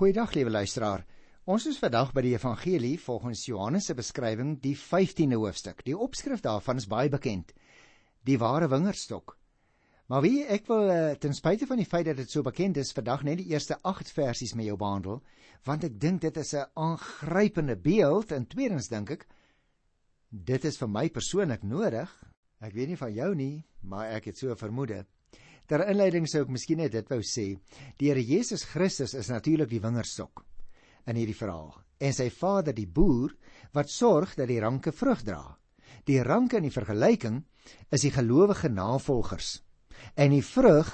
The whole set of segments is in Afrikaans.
Goeiedag liewe luisteraar. Ons is vandag by die Evangelie volgens Johannes se beskrywing, die 15de hoofstuk. Die opskrif daarvan is baie bekend. Die ware wingerdstok. Maar wie ek wil uh, ten spyte van die feit dat dit so bekend is, vandag net die eerste 8 versies met jou behandel, want ek dink dit is 'n aangrypende beeld en tweedens dink ek dit is vir my persoonlik nodig. Ek weet nie van jou nie, maar ek het so vermoed. Ter inleiding sou ek miskien net dit wou sê. Die Here Jesus Christus is natuurlik die wingerdstok in hierdie verhaal en sy Vader die boer wat sorg dat die ranke vrug dra. Die ranke in die vergelyking is die gelowige navolgers en die vrug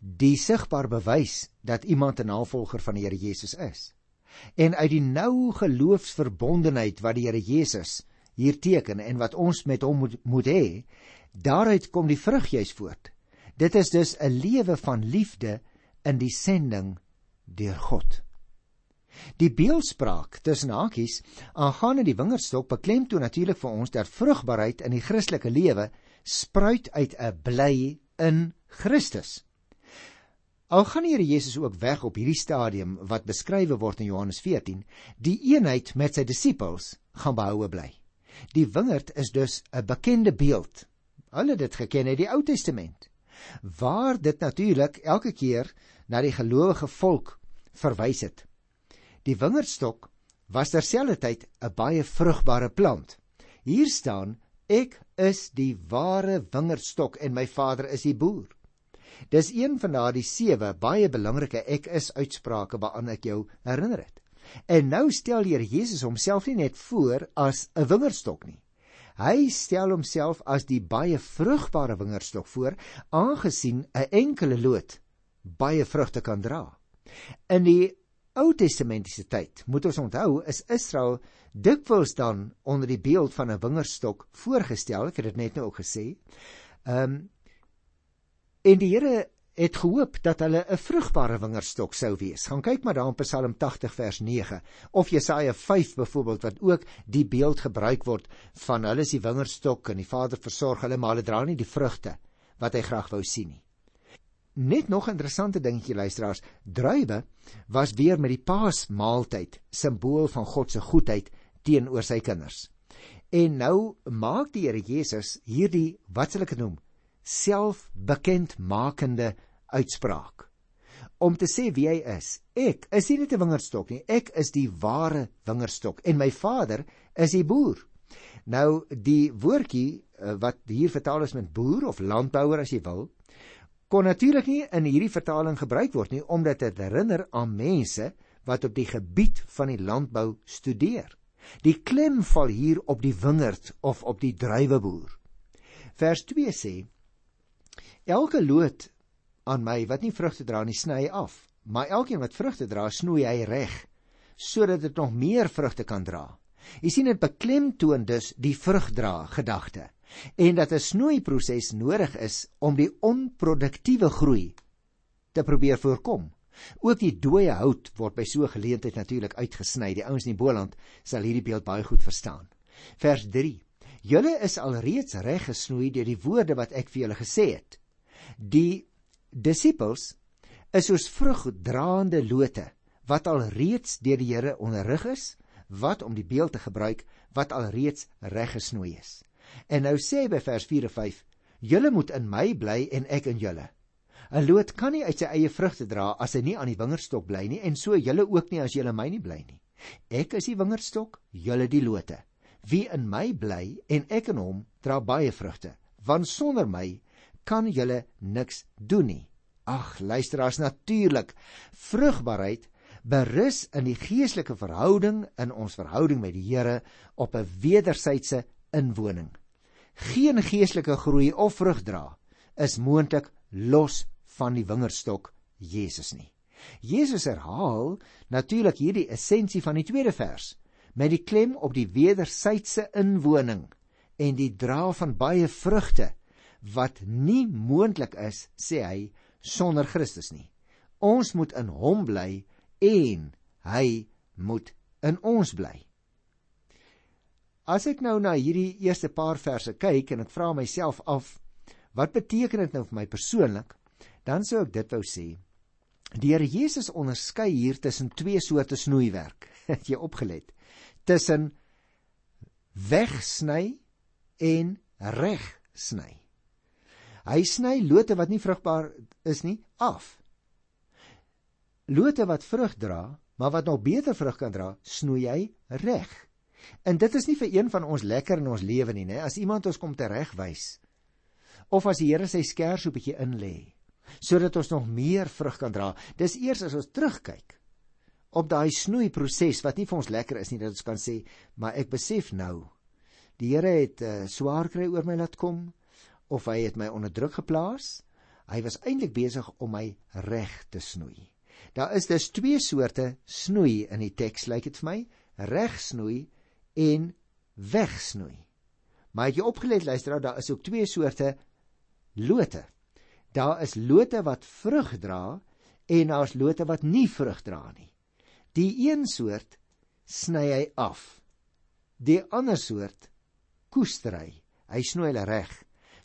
die sigbaar bewys dat iemand 'n navolger van die Here Jesus is. En uit die nou geloofsverbondenheid wat die Here Jesus hier teken en wat ons met hom moet moet hê, daaruit kom die vrug juis voort. Dit is dus 'n lewe van liefde in die sending deur God. Die beeldspraak tussen hakies aangaande die wingerdstok beklemtoon natuurlik vir ons dat vrugbaarheid in die Christelike lewe spruit uit 'n bly in Christus. Al gaan Here Jesus ook weg op hierdie stadium wat beskrywe word in Johannes 14, die eenheid met sy disippels gaan behoue bly. Die wingerd is dus 'n bekende beeld. Hulle het dit geken uit die Ou Testament. Waar dit natuurlik elke keer na die gelowige volk verwys het. Die wingerdstok was terselfdertyd 'n baie vrugbare plant. Hier staan: Ek is die ware wingerdstok en my Vader is die boer. Dis een van daardie sewe baie belangrike ek is uitsprake waaraan ek jou herinner het. En nou stel Here Jesus homself nie net voor as 'n wingerdstok nie. Hy stel homself as die baie vrugbare wingerdstok voor, aangesien 'n enkele loot baie vrugte kan dra. In die Ou Testamentiese tyd, moet ons onthou, is Israel dikwels dan onder die beeld van 'n wingerdstok voorgestel, ek het dit net nou ook gesê. Ehm um, en die Here het gehoop dat hulle 'n vrugbare wingerdstok sou wees. Gaan kyk maar daar in Psalm 80 vers 9 of Jesaja 5 byvoorbeeld wat ook die beeld gebruik word van hulle is die wingerdstok en die Vader versorg hulle maar hulle dra nie die vrugte wat hy graag wou sien nie. Net nog 'n interessante dingetjie luisteraars, druiwe was weer met die Paasmaaltyd simbool van God se goedheid teenoor sy kinders. En nou maak die Here Jesus hierdie wat sal ek dit noem selfbekendmakende uitspraak om te sê wie hy is. Ek is nie net 'n wingerdstok nie, ek is die ware wingerdstok en my Vader is die boer. Nou die woordjie eh, wat hier vertaal is met boer of landbouer as jy wil, kon natuurlik nie in hierdie vertaling gebruik word nie omdat dit herinner aan mense wat op die gebied van die landbou studeer. Die klem val hier op die wingerd of op die druiweboer. Vers 2 sê: Elke loot aan my wat nie vrugte dra nie, sny hy af, maar elkeen wat vrugte dra, snoei hy reg sodat dit nog meer vrugte kan dra. Jy sien dit beklemtoon dus die vrugdra gedagte en dat 'n snoeiproses nodig is om die onproduktiewe groei te probeer voorkom. Ook die dooie hout word by so 'n geleentheid natuurlik uitgesny. Die ouens in die Boland sal hierdie beeld baie goed verstaan. Vers 3. Julle is alreeds reg gesnoei deur die woorde wat ek vir julle gesê het. Die disippels is soos vrugdraande lote wat al reeds deur die Here onderrig is, wat om die beeld te gebruik, wat al reeds reg gesnoei is. En nou sê by vers 4 en 5: Julle moet in my bly en ek in julle. 'n Loot kan nie uit sy eie vrugte dra as hy nie aan die wingerdstok bly nie en so julle ook nie as julle my nie bly nie. Ek is die wingerdstok, julle die lote. Wie in my bly en ek in hom, dra baie vrugte, want sonder my kan julle niks doen nie. Ag, luisteraars, natuurlik. Vrugbaarheid berus in die geestelike verhouding in ons verhouding met die Here op 'n wederwysige inwoning. Geen geestelike groei of vrug dra is moontlik los van die wingerdstok Jesus nie. Jesus herhaal natuurlik hierdie essensie van die tweede vers met die klem op die wederwysige inwoning en die dra van baie vrugte wat nie moontlik is, sê hy, sonder Christus nie. Ons moet in hom bly en hy moet in ons bly. As ek nou na hierdie eerste paar verse kyk en ek vra myself af, wat beteken dit nou vir my persoonlik? Dan sou ek dit wou sê. Die Here Jesus onderskei hier tussen twee soorte snoeiwerk. Het jy opgelet? Tussen wegsny en regsny. Hy sny lote wat nie vrugbaar is nie af. Lote wat vrug dra, maar wat nog beter vrug kan dra, snoei hy reg. En dit is nie vir een van ons lekker in ons lewe nie, né? As iemand ons kom teregwys of as die Here sy skers so 'n bietjie inlê sodat ons nog meer vrug kan dra. Dis eers as ons terugkyk op daai snoeiproses wat nie vir ons lekker is nie dat ons kan sê, maar ek besef nou die Here het uh, swaar kry oor my laat kom of hy het my onder druk geplaas. Hy was eintlik besig om my reg te snoei. Daar is dus twee soorte snoei in die teks, lyk dit vir my, regsnoei en wegsnoei. Maar jy opgelet luister, daar is ook twee soorte lote. Daar is lote wat vrug dra en daar's lote wat nie vrug dra nie. Die een soort sny hy af. Die ander soort koester hy. Hy snoei hulle reg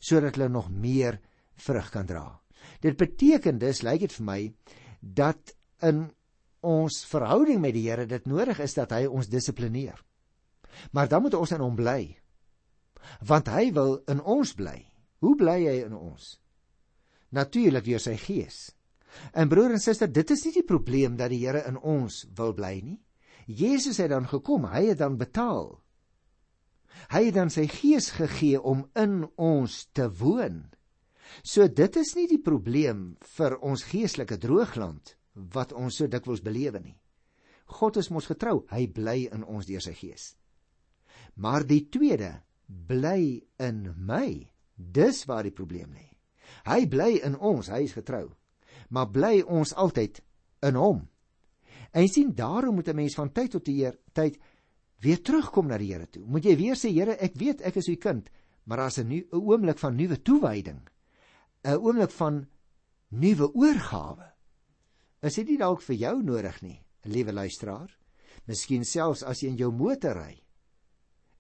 sodat hulle nog meer vrug kan dra. Dit beteken dus, lyk dit vir my, dat in ons verhouding met die Here dit nodig is dat hy ons dissiplineer. Maar dan moet ons in hom bly. Want hy wil in ons bly. Hoe bly hy in ons? Natuurlik deur sy gees. En broer en suster, dit is nie die probleem dat die Here in ons wil bly nie. Jesus het dan gekom, hy het dan betaal. Hy het dan sy gees gegee om in ons te woon. So dit is nie die probleem vir ons geestelike droogland wat ons so dikwels belewe nie. God is mos getrou, hy bly in ons deur sy gees. Maar die tweede, bly in my. Dis waar die probleem lê. Hy bly in ons, hy is getrou. Maar bly ons altyd in hom? En sien daarom moet 'n mens van tyd tot tyd weer terugkom na die Here toe. Moet jy weer sê Here, ek weet ek is u kind, maar daar's 'n nuwe oomblik van nuwe toewyding. 'n Oomblik van nuwe oorgawe. Is dit nie dalk vir jou nodig nie, liewe luisteraar? Miskien selfs as jy in jou motor ry.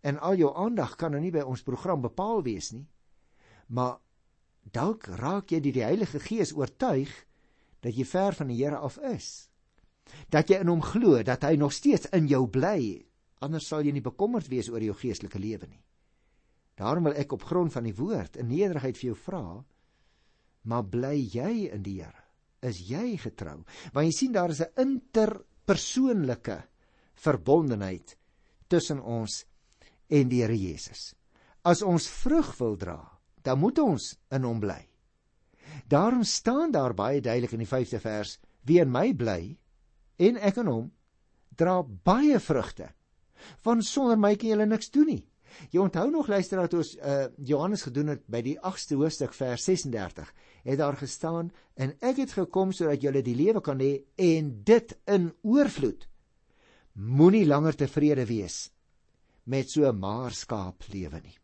En al jou aandag kan nou nie by ons program bepaal wees nie maar dalk raak jy deur die Heilige Gees oortuig dat jy ver van die Here af is. Dat jy in hom glo dat hy nog steeds in jou bly, anders sal jy nie bekommerd wees oor jou geestelike lewe nie. Daarom wil ek op grond van die woord in nederigheid vir jou vra, maar bly jy in die Here? Is jy getrou? Want jy sien daar is 'n interpersoonlike verbondenheid tussen ons en die Here Jesus. As ons vrug wil dra, dan moet ons in hom bly. Daarom staan daar baie duidelik in die 5de vers: Wie in my bly en ek in hom, dra baie vrugte. Want sonder my kan julle niks doen nie. Jy onthou nog luister dat ons uh, Johannes gedoen het by die 8ste hoofstuk vers 36. Het daar gestaan en ek het gekom sodat julle die lewe kan hê en dit in oorvloed. Moenie langer tevrede wees met so 'n maar skaap lewe nie.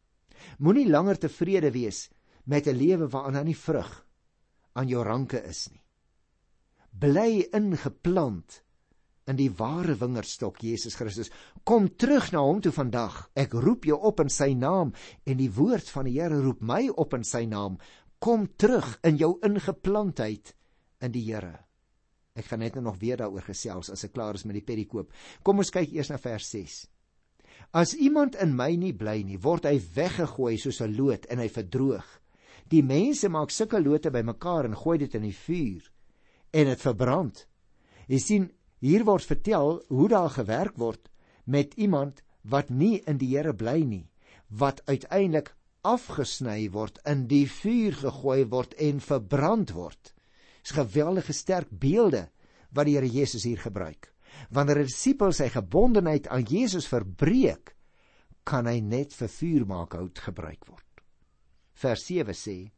Moenie langer tevrede wees met 'n lewe waarin daar nie vrug aan jou ranke is nie. Bly ingeplant in die ware wingerdstok Jesus Christus. Kom terug na hom toe vandag. Ek roep jou op in sy naam en die woord van die Here roep my op in sy naam. Kom terug in jou ingeplantheid in die Here. Ek gaan net nou nog weer daaroor gesels as ek klaar is met die perikoop. Kom ons kyk eers na vers 6. As iemand in my nie bly nie, word hy weggegooi soos 'n loot en hy verdroog. Die mense maak sulke lote bymekaar en gooi dit in die vuur en dit verbrand. Jy sien, hier word vertel hoe daar gewerk word met iemand wat nie in die Here bly nie, wat uiteindelik afgesny word, in die vuur gegooi word en verbrand word. Dis geweldige sterk beelde wat die Here Jesus hier gebruik wanneer 'n disipel sy gebondenheid aan Jesus verbreek, kan hy net vir vuurmaakhout gebruik word. Vers 7 sê: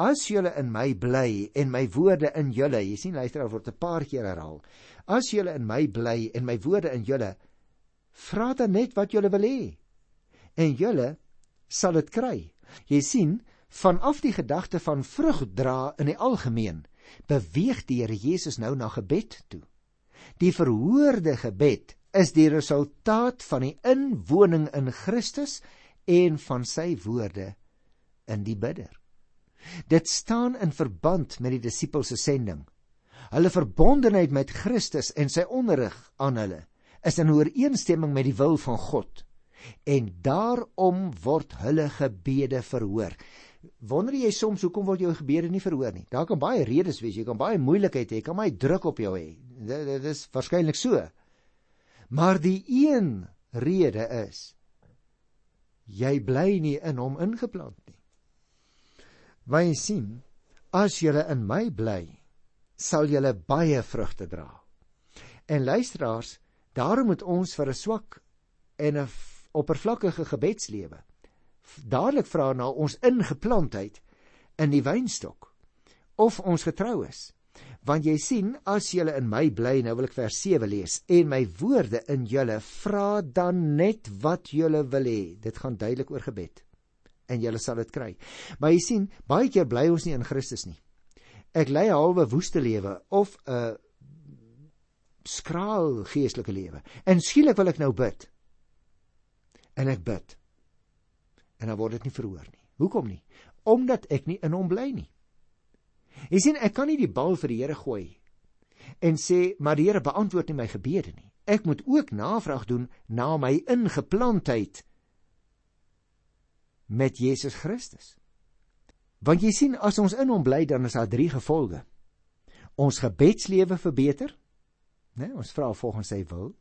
As julle in my bly en my woorde in julle, jy sien luister word 'n paar keer herhaal. As julle in my bly en my woorde in julle, vra dan net wat julle wil hê en julle sal dit kry. Jy sien, vanaf die gedagte van vrug dra in die algemeen, beweeg die Here Jesus nou na gebed toe. Die verhoorde gebed is die resultaat van die inwoning in Christus en van sy woorde in die bidder. Dit staan in verband met die disipels se sending. Hulle verbondenheid met Christus en sy onderrig aan hulle is in ooreenstemming met die wil van God. En daarom word hulle gebede verhoor. Wonder jy soms hoekom word jou gebede nie verhoor nie? Daar kan baie redes wees. Jy kan baie moeilikheid hê, kan baie druk op jou hê. Dit, dit is waarskynlik so. Maar die een rede is jy bly nie in hom ingeplant nie. Want jy sien, as jy in my bly, sal jy baie vrugte dra. En luisteraars, daarom moet ons vir 'n swak en 'n oppervlakkige gebedslewe dadelik vra na ons ingeplantheid in die wynstok of ons getrou is. Want jy sien as julle in my bly nou wil ek vers 7 lees en my woorde in julle vra dan net wat julle wil hê. Dit gaan duidelik oor gebed en julle sal dit kry. Maar jy sien baie keer bly ons nie in Christus nie. Ek lei 'n halwe woeste lewe of 'n skraal geestelike lewe. En skielik wil ek nou bid. En ek bid. En dan word dit nie verhoor nie. Hoekom nie? Omdat ek nie in hom bly nie. Jy sien, ek kan nie die bal vir die Here gooi en sê, maar die Here beantwoord nie my gebede nie. Ek moet ook navraag doen na my ingeplantheid met Jesus Christus. Want jy sien, as ons in hom bly, dan is daar drie gevolge. Ons gebedslewe verbeter, né? Nee, ons vra volgens sy wil.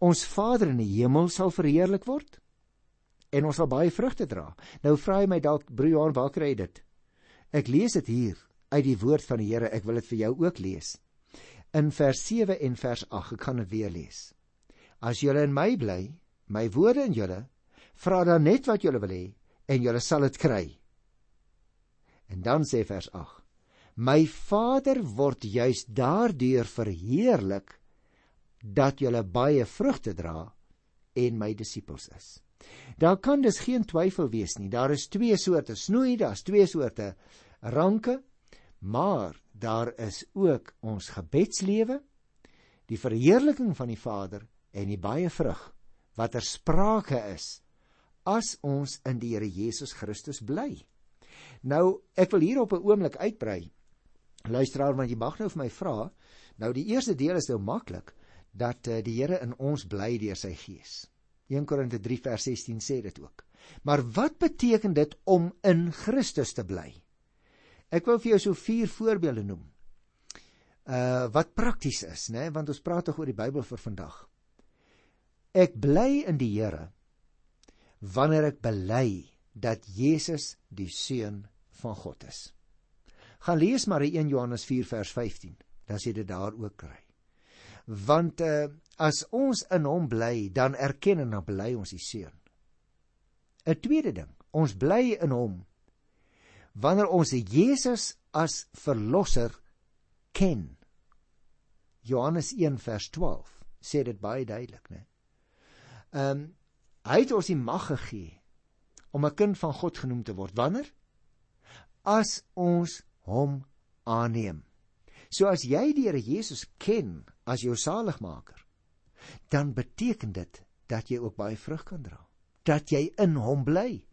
Ons Vader in die hemel sal verheerlik word en ons sal baie vrugte dra. Nou vra jy my dalk, broer Johan, waar kry jy dit? Ek lees dit hier uit die woord van die Here. Ek wil dit vir jou ook lees. In vers 7 en vers 8, ek gaan dit weer lees. As julle in my bly, my woorde in julle, vra dan net wat julle wil hê en julle sal dit kry. En dan sê vers 8: My Vader word juis daardeur verheerlik dat julle baie vrugte dra en my disippels is. Daar kan dus geen twyfel wees nie. Daar is twee soorte snoei, daar's twee soorte ranke, maar daar is ook ons gebedslewe, die verheerliking van die Vader en die baie vrug wat ter sprake is as ons in die Here Jesus Christus bly. Nou, ek wil hier op 'n oomblik uitbrei. Luisteraar, want jy mag nou vir my vra. Nou die eerste deel is nou maklik dat uh, die Here in ons bly deur sy Gees. 1 Korinte 3 vers 16 sê dit ook. Maar wat beteken dit om in Christus te bly? Ek wil vir jou so vier voorbeelde noem. Uh wat prakties is, né, want ons praat tog oor die Bybel vir vandag. Ek bly in die Here wanneer ek bely dat Jesus die seun van God is. Gaan lees maar in 1 Johannes 4 vers 15, dan sê dit daar ook kry. Want uh as ons in hom bly, dan erken en dan bely ons die seun. 'n Tweede ding, ons bly in hom wanneer ons Jesus as verlosser ken. Johannes 1 vers 12 sê dit baie duidelik, né? Ehm um, hy het ons die mag gegee om 'n kind van God genoem te word. Wanneer? As ons hom aanneem. So as jy die Here Jesus ken as jou saligmaker, dan beteken dit dat jy ook baie vrug kan dra. Dat jy in hom bly.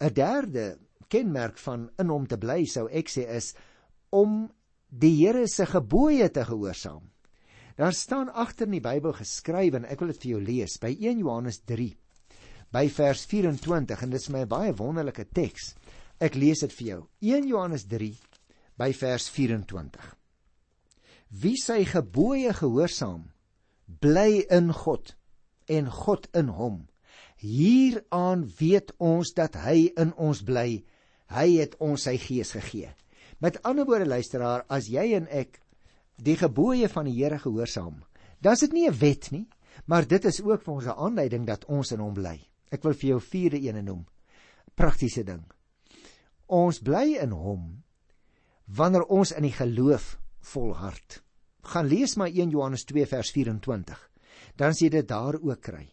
'n Derde kenmerk van in hom te bly sou ek sê is om die Here se gebooie te gehoorsaam. Daar staan agter in die Bybel geskryf en ek wil dit vir jou lees by 1 Johannes 3 by vers 24 en dit is my baie wonderlike teks. Ek lees dit vir jou. 1 Johannes 3 by vers 24. Wie sy gebooie gehoorsaam bly in God en God in hom. Hieraan weet ons dat hy in ons bly. Hy het ons sy gees gegee. Met ander woorde luisteraar, as jy en ek die gebooie van die Here gehoorsaam, dan is dit nie 'n wet nie, maar dit is ook vir ons 'n aanleiding dat ons in hom bly. Ek wil vir jou vierde een noem. Praktiese ding. Ons bly in hom wanneer ons in die geloof volhard gaan lees maar 1 Johannes 2 vers 24. Dan sê dit daar ook kry.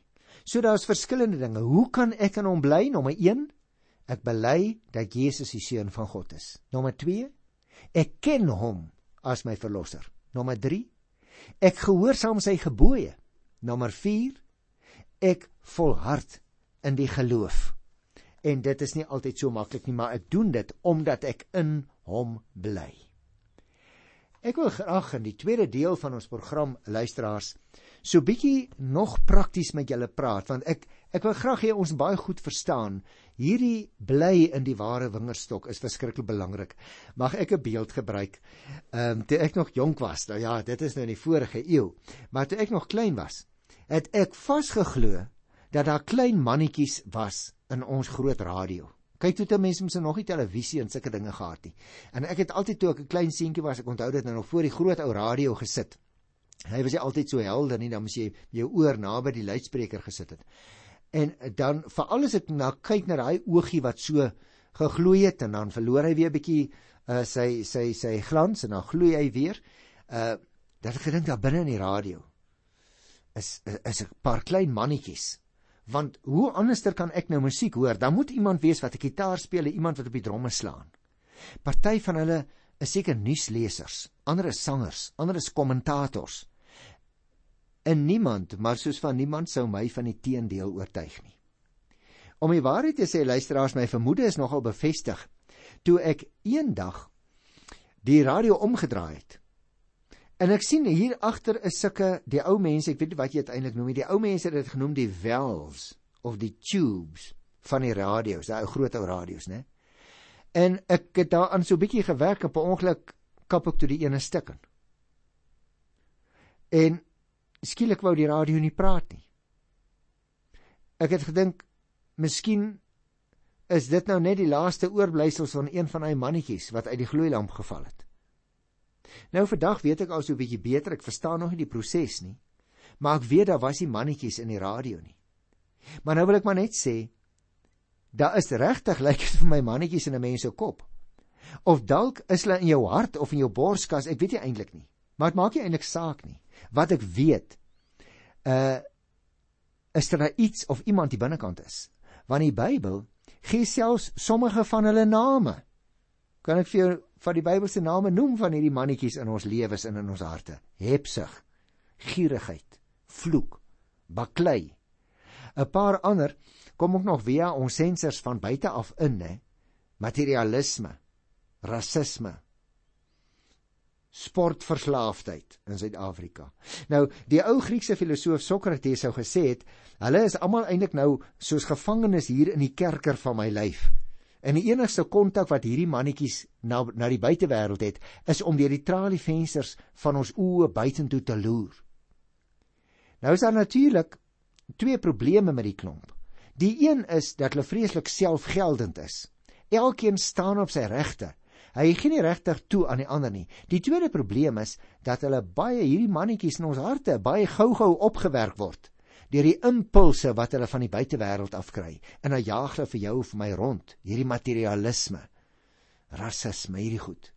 So daar's verskillende dinge. Hoe kan ek in hom bly? Nommer 1, ek bely dat Jesus die seun van God is. Nommer 2, ek ken hom as my verlosser. Nommer 3, ek gehoorsaam sy gebooie. Nommer 4, ek volhard in die geloof. En dit is nie altyd so maklik nie, maar ek doen dit omdat ek in hom bly. Ek wil graag in die tweede deel van ons program luisteraars so bietjie nog prakties met julle praat want ek ek wil graag hê ons baie goed verstaan hierdie bly in die ware wingerdstok is verskriklik belangrik. Mag ek 'n beeld gebruik? Ehm um, toe ek nog jonk was, nou ja, dit is nou in die vorige eeu, maar toe ek nog klein was, het ek vasgeglo dat daar klein mannetjies was in ons groot radio. Kyk toe te mense mens nog nie televisie en sulke dinge gehad nie. En ek het altyd toe ek 'n klein seentjie was, ek onthou dit nou nog voor die groot ou radio gesit. Hy was altyd so helder nie, dan moes jy jou oor naby die luidspreker gesit het. En dan veral as ek na kyk na daai oogie wat so gegloei het en dan verloor hy weer 'n bietjie uh, sy sy sy glans en dan gloei hy weer. Uh dat ek gedink daar binne in die radio is is 'n paar klein mannetjies. Want hoe anderster kan ek nou musiek hoor? Dan moet iemand wees wat 'n gitaar speel en iemand wat op die dromme slaan. Party van hulle is seker nuuslesers, ander is sangers, ander is kommentators en niemand, maar soos van niemand sou my van die teendeel oortuig nie. Om die waarheid te sê, luisteraars, my vermoede is nogal bevestig toe ek eendag die radio omgedraai het. En ek sien hier agter is sulke die ou mense, ek weet nie wat jy uiteindelik noem nie, die ou mense het dit genoem die valves of die tubes van die radio's, daai groot ou radio's, né? En ek het daaraan so bietjie gewerk op 'n ongeluk kap ek toe die ene stuk in. En skielik wou die radio nie praat nie. Ek het gedink miskien is dit nou net die laaste oorblyfsels van een van daai mannetjies wat uit die gloeilamp geval het. Nou vandag weet ek al so 'n bietjie beter, ek verstaan nog nie die proses nie. Maar ek weet daar was nie mannetjies in die radio nie. Maar nou wil ek maar net sê daar is regtig lyk dit vir my mannetjies in 'n mens se kop. Of dalk is hulle in jou hart of in jou borskas, ek weet nie eintlik nie. Maar dit maak nie eintlik saak nie wat ek weet uh is daar iets of iemand die binnekant is want die Bybel gee selfs sommige van hulle name kan ek vir jou van die Bybelse name noem van hierdie mannetjies in ons lewens en in ons harte hebsug gierigheid vloek baklei 'n paar ander kom ook nog via ons sensors van buite af in hè materialisme rasisme sportverslaafdheid in Suid-Afrika. Nou, die ou Griekse filosoof Sokrates sou gesê het, hulle is almal eintlik nou soos gevangenes hier in die kerker van my lyf. En die enigste kontak wat hierdie mannetjies na na die buitewêreld het, is om deur die tralievensters van ons oë buitentoe te loer. Nou is daar natuurlik twee probleme met die klomp. Die een is dat hulle vreeslik selfgeldend is. Elkeen staan op sy regte Hy gee nie regtig toe aan die ander nie. Die tweede probleem is dat hulle baie hierdie mannetjies in ons harte baie gou-gou opgewerk word deur die impulse wat hulle van die buitewêreld afkry. En dan jaag hulle vir jou of vir my rond, hierdie materialisme, rasisme, hierdie goed.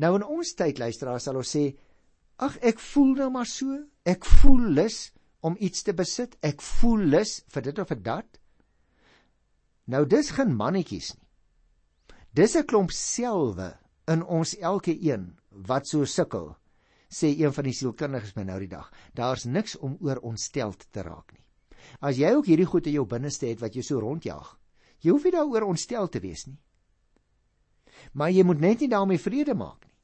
Nou in ons tyd luisteraars sal ons sê, ag ek voel nou maar so, ek voel lus om iets te besit, ek voel lus vir dit of vir dat. Nou dis geen mannetjies nie. Dis 'n klomp selwe in ons elke een wat so sukkel, sê een van die sielkundiges my nou die dag. Daar's niks om oor ontsteld te raak nie. As jy ook hierdie goed in jou binneste het wat jou so rondjaag, jy hoef nie daaroor ontstel te wees nie. Maar jy moet net nie daarmee vrede maak nie.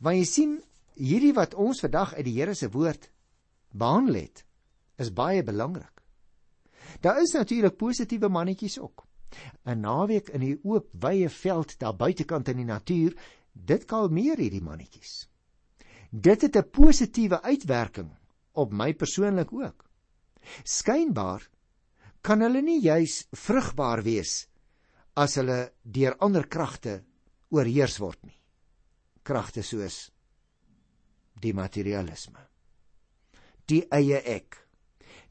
Want jy sien, hierdie wat ons vandag uit die Here se woord behandel het, is baie belangrik. Daar is natuurlik positiewe mannetjies ook. 'n naweek in die oop wye veld daar buitekant in die natuur, dit kalmeer hierdie mannetjies. Dit het 'n positiewe uitwerking op my persoonlik ook. Skynbaar kan hulle nie juis vrugbaar wees as hulle deur ander kragte oorheers word nie. Kragte soos die materialisme. Die eie ek.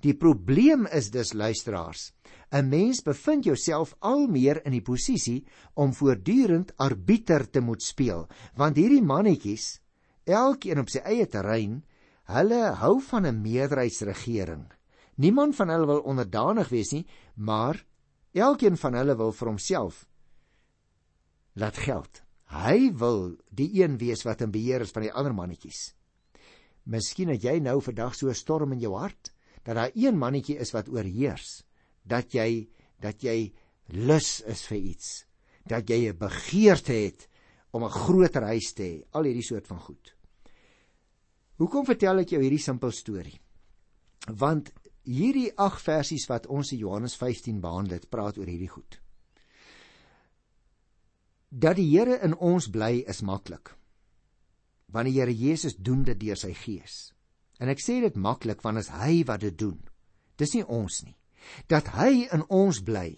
Die probleem is dus luisteraars 'n mens bevind jouself al meer in die posisie om voortdurend arbiter te moet speel, want hierdie mannetjies, elkeen op sy eie terrein, hulle hou van 'n meerderheidsregering. Niemand van hulle wil onderdanig wees nie, maar elkeen van hulle wil vir homself laat geld. Hy wil die een wees wat in beheer is van die ander mannetjies. Miskien het jy nou vandag so 'n storm in jou hart dat daar een mannetjie is wat oorheers dat jy dat jy lus is vir iets, dat jy 'n begeerte het om 'n groter huis te hê, al hierdie soort van goed. Hoekom vertel ek jou hierdie simpel storie? Want hierdie 8 versies wat ons in Johannes 15 behandel het, praat oor hierdie goed. Dat die Here in ons bly is maklik. Want die Here Jesus doen dit deur sy Gees. En ek sê dit maklik want as hy wat dit doen. Dis nie ons nie. Dat hy in ons bly,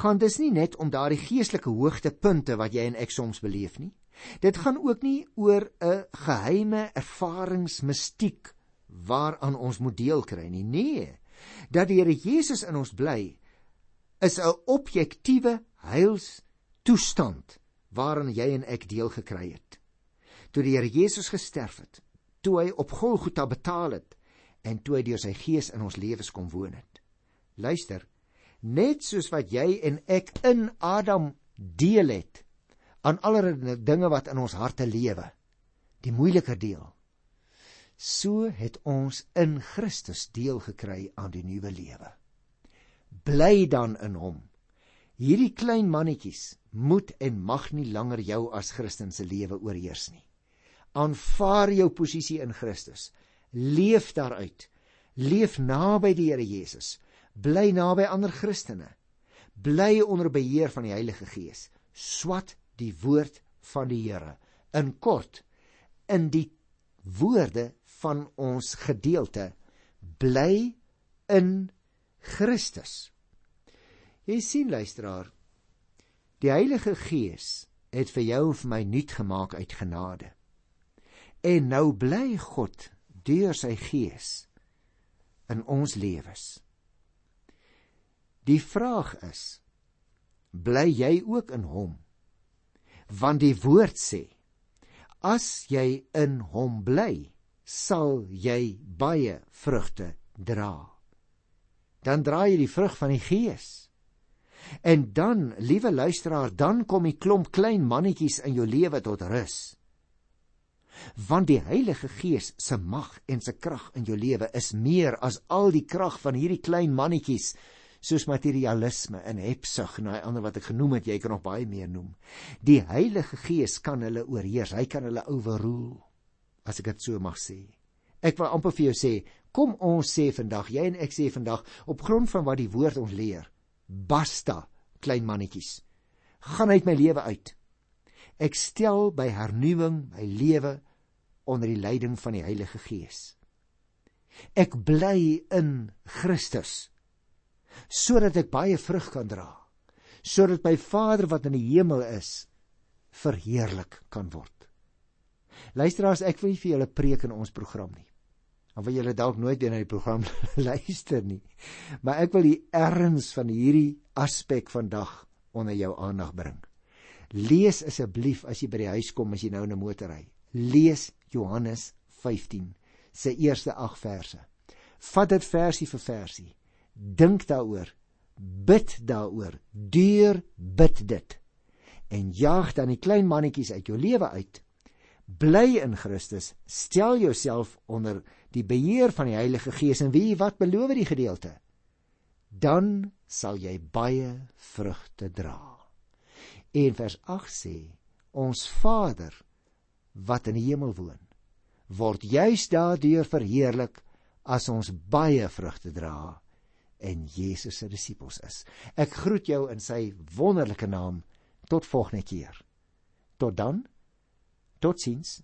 gaan dis nie net om daardie geestelike hoogtepunte wat jy en ek soms beleef nie. Dit gaan ook nie oor 'n geheime ervaringsmistiek waaraan ons moet deel kry nie. Nee. Dat die Here Jesus in ons bly is 'n objektiewe heilstoestand waaraan jy en ek deel gekry het. Toe die Here Jesus gesterf het, toe hy op Golgotha betaal het en toe hy deur sy gees in ons lewens kom woon het. Luister, net soos wat jy en ek in Adam deel het aan allerlei dinge wat in ons harte lewe, die moeiliker deel. So het ons in Christus deel gekry aan die nuwe lewe. Bly dan in hom. Hierdie klein mannetjies moet en mag nie langer jou as Christen se lewe oorheers nie. Aanvaar jou posisie in Christus. Leef daaruit. Leef naby die Here Jesus bly naby ander Christene. Bly onder beheer van die Heilige Gees. Swat die woord van die Here. In kort, in die woorde van ons gedeelte, bly in Christus. Jy sien luisteraar, die Heilige Gees het vir jou en vir my nuut gemaak uit genade. En nou bly God deur sy Gees in ons lewens. Die vraag is: bly jy ook in hom? Want die woord sê: as jy in hom bly, sal jy baie vrugte dra. Dan dra jy die vrug van die Gees. En dan, liewe luisteraar, dan kom die klomp klein mannetjies in jou lewe tot rus. Want die Heilige Gees se mag en se krag in jou lewe is meer as al die krag van hierdie klein mannetjies soos materialisme en hebsug en daai ander wat ek genoem het, jy kan nog baie meer noem. Die Heilige Gees kan hulle oorheers. Hy kan hulle overrule, as ek dit so mag sê. Ek wil amper vir jou sê, kom ons sê vandag, jy en ek sê vandag op grond van wat die woord ons leer, basta, klein mannetjies. Gaan uit my lewe uit. Ek stel by hernuwing my lewe onder die leiding van die Heilige Gees. Ek bly in Christus sodat ek baie vrug kan dra sodat my Vader wat in die hemel is verheerlik kan word. Luisteraars ek wil nie vir julle preek in ons program nie. Of wil julle dalk nooit weer na die program luister nie maar ek wil die erns van hierdie aspek vandag onder jou aandag bring. Lees asseblief as jy by die huis kom as jy nou in 'n motor ry. Lees Johannes 15 se eerste 8 verse. Vat dit versie vir versie dink daaroor, bid daaroor, deur bid dit. En jaag dan die klein mannetjies uit jou lewe uit. Bly in Christus, stel jouself onder die beheer van die Heilige Gees en wie wat beloof die gedeelte? Dan sal jy baie vrugte dra. En vers 8 sê: Ons Vader wat in die hemel woon, word juis daardeur verheerlik as ons baie vrugte dra en Jesus se disippels is. Ek groet jou in sy wonderlike naam tot volgende keer. Tot dan. Totsiens.